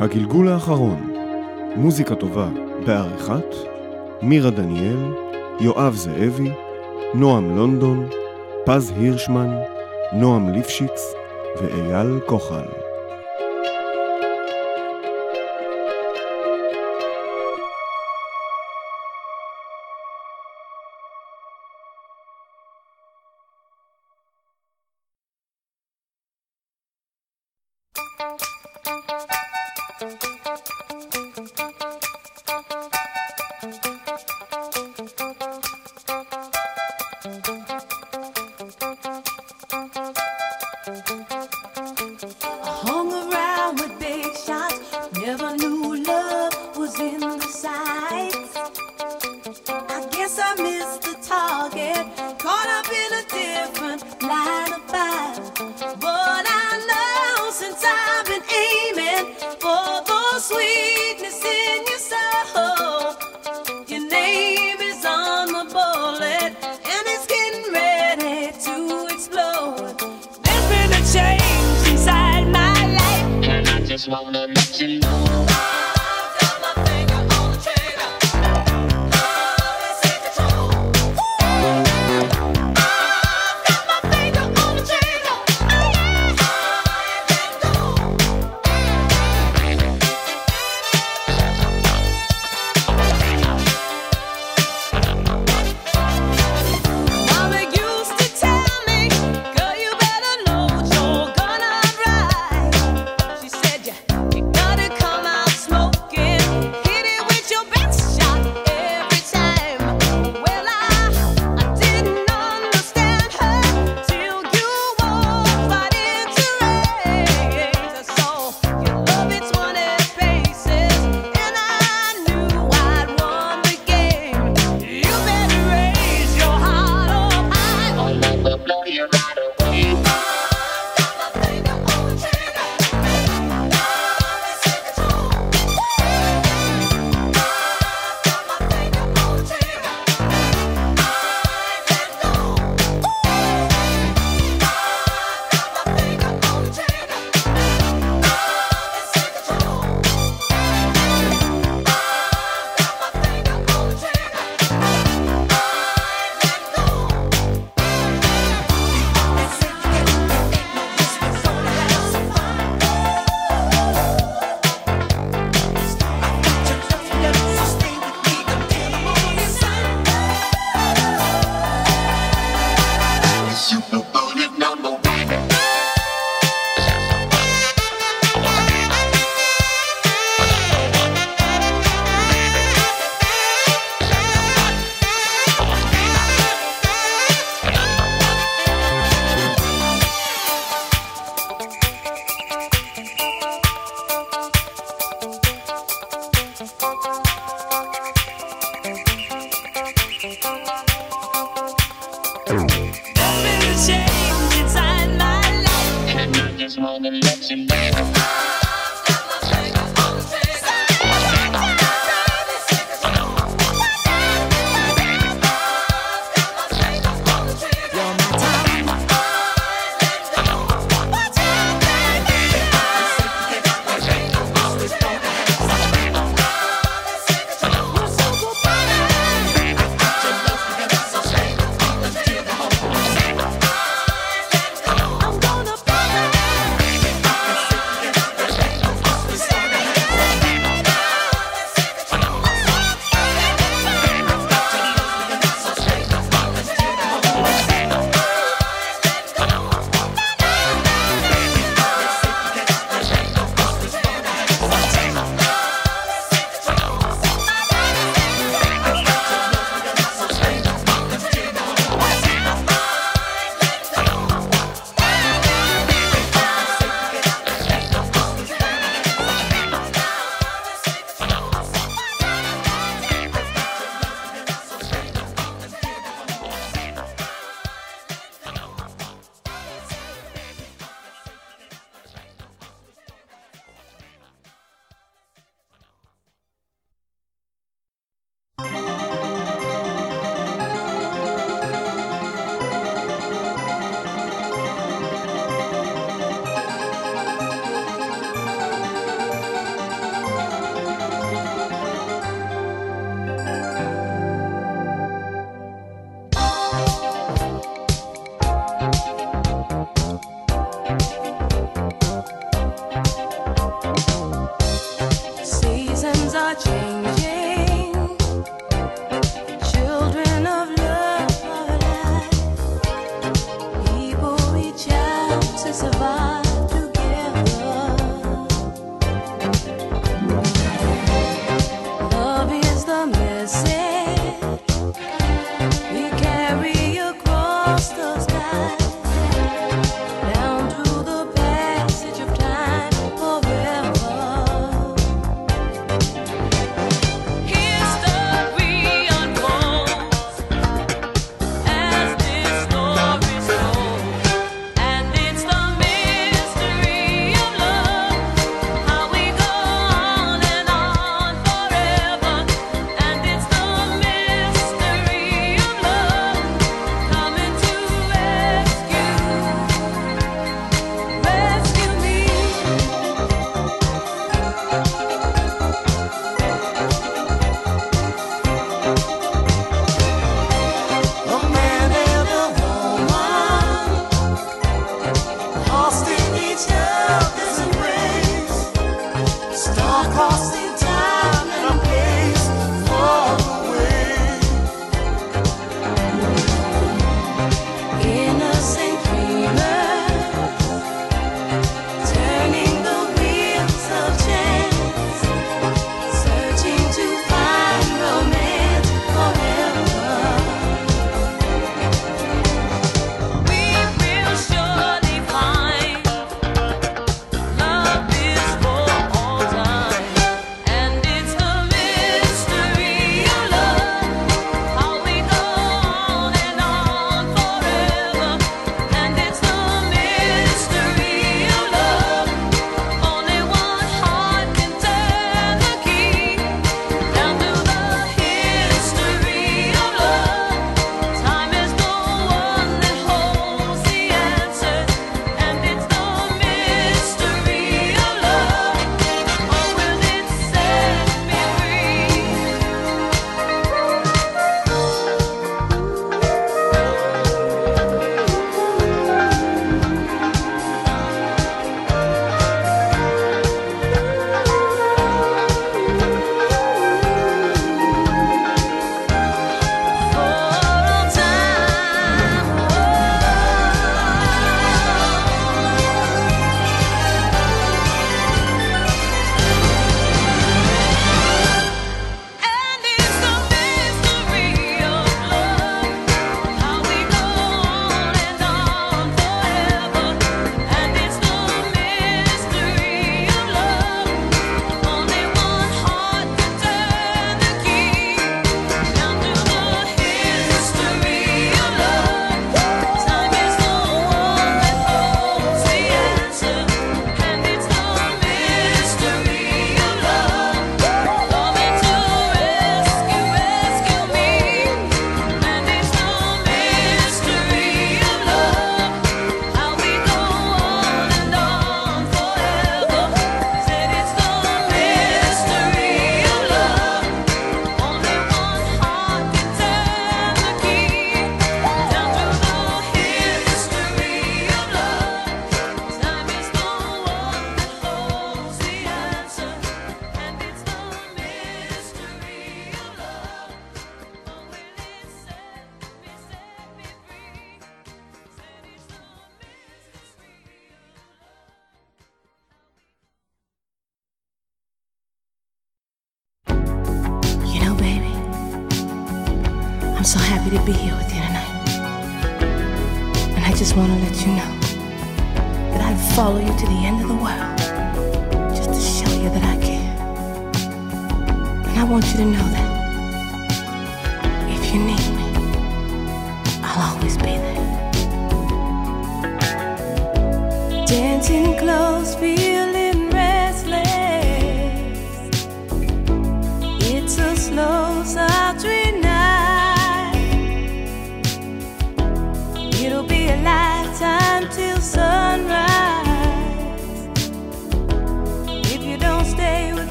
הגלגול האחרון, מוזיקה טובה בעריכת מירה דניאל, יואב זאבי, נועם לונדון, פז הירשמן, נועם ליפשיץ ואייל כוחל.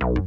Tchau.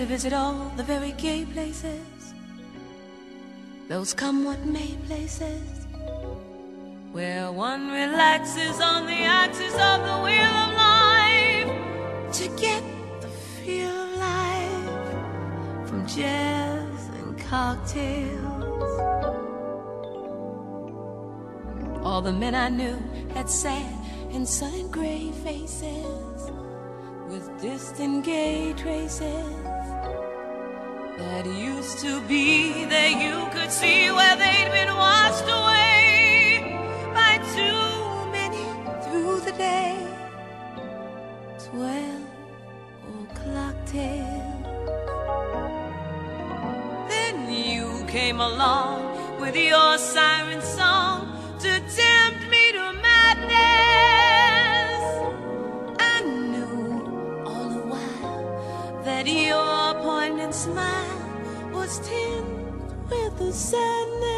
To visit all the very gay places, those come what may places, where one relaxes on the axis of the wheel of life to get the feel of life from jazz and cocktails. All the men I knew had sad and sun gray faces with distant gay traces that used to be there. You could see where they'd been washed away by too many through the day. Twelve o'clock tales. Then you came along with your siren song to tempt me to madness. I knew all the while that your poignant smile was tinged with the sadness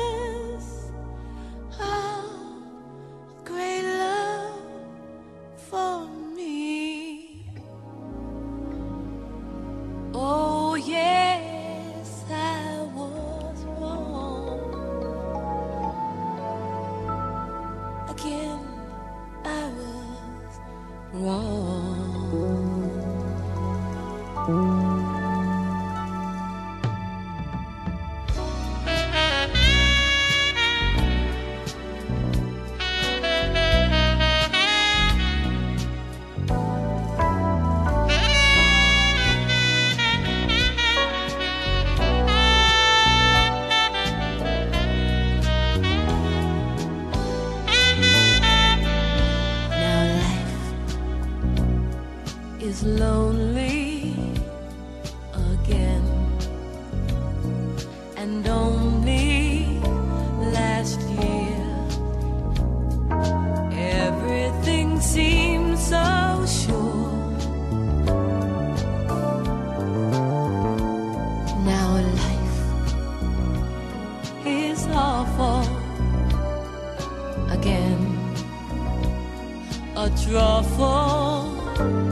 a truffle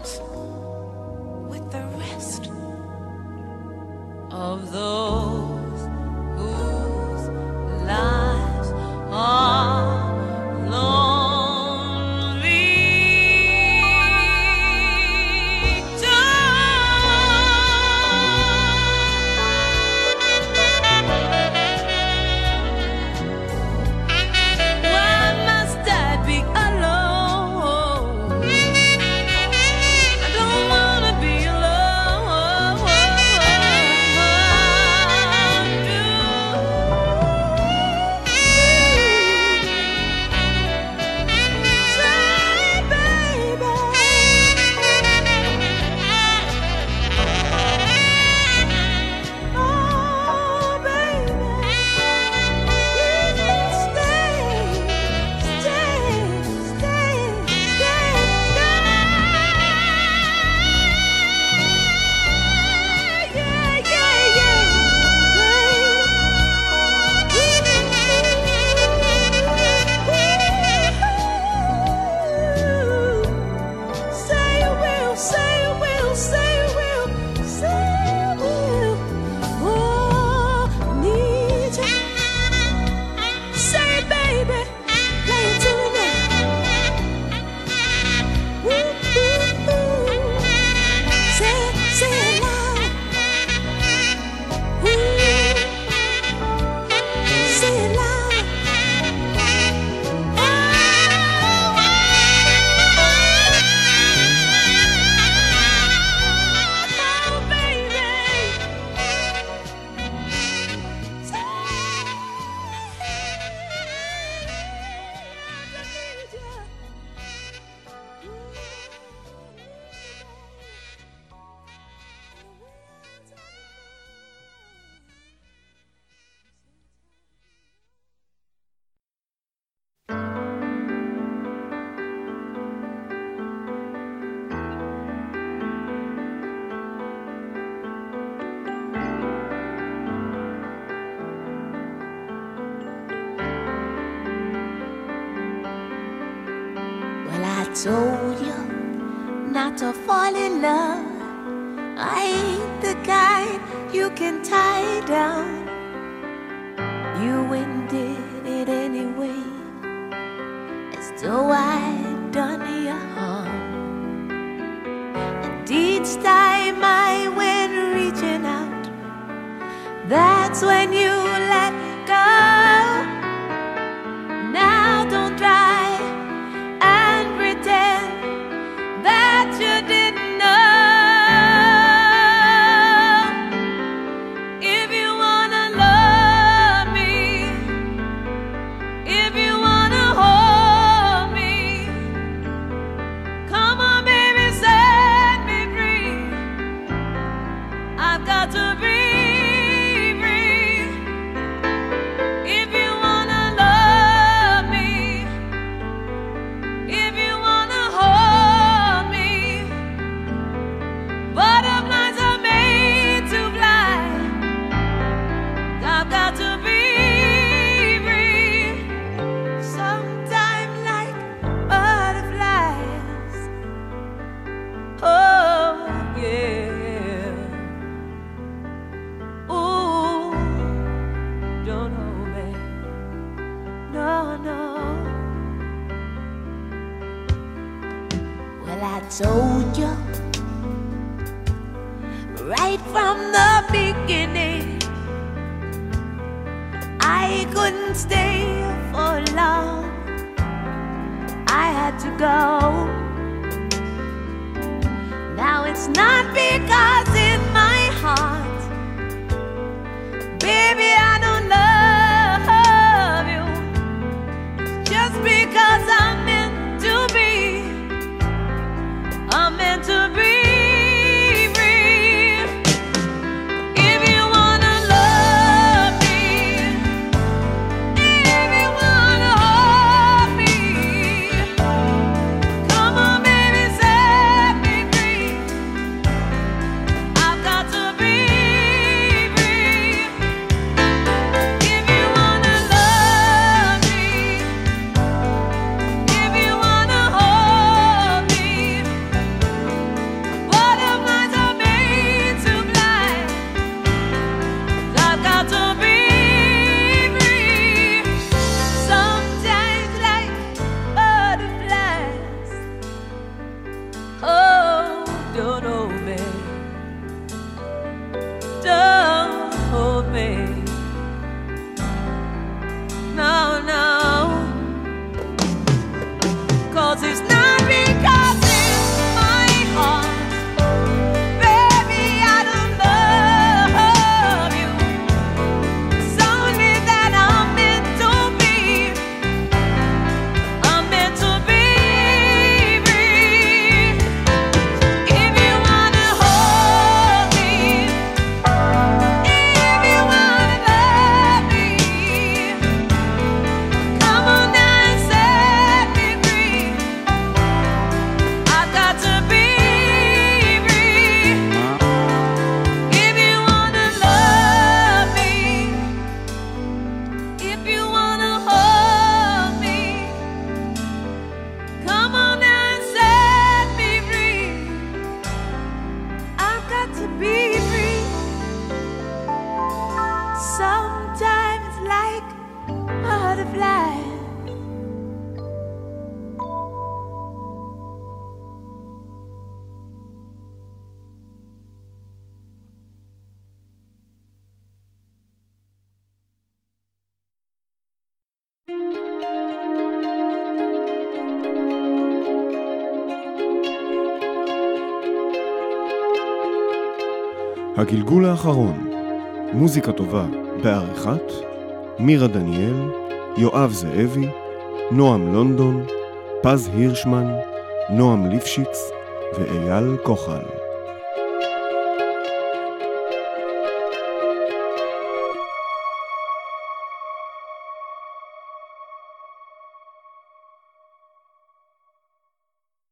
I That's when you הגלגול האחרון, מוזיקה טובה בעריכת מירה דניאל, יואב זאבי, נועם לונדון, פז הירשמן, נועם ליפשיץ ואייל כוחל.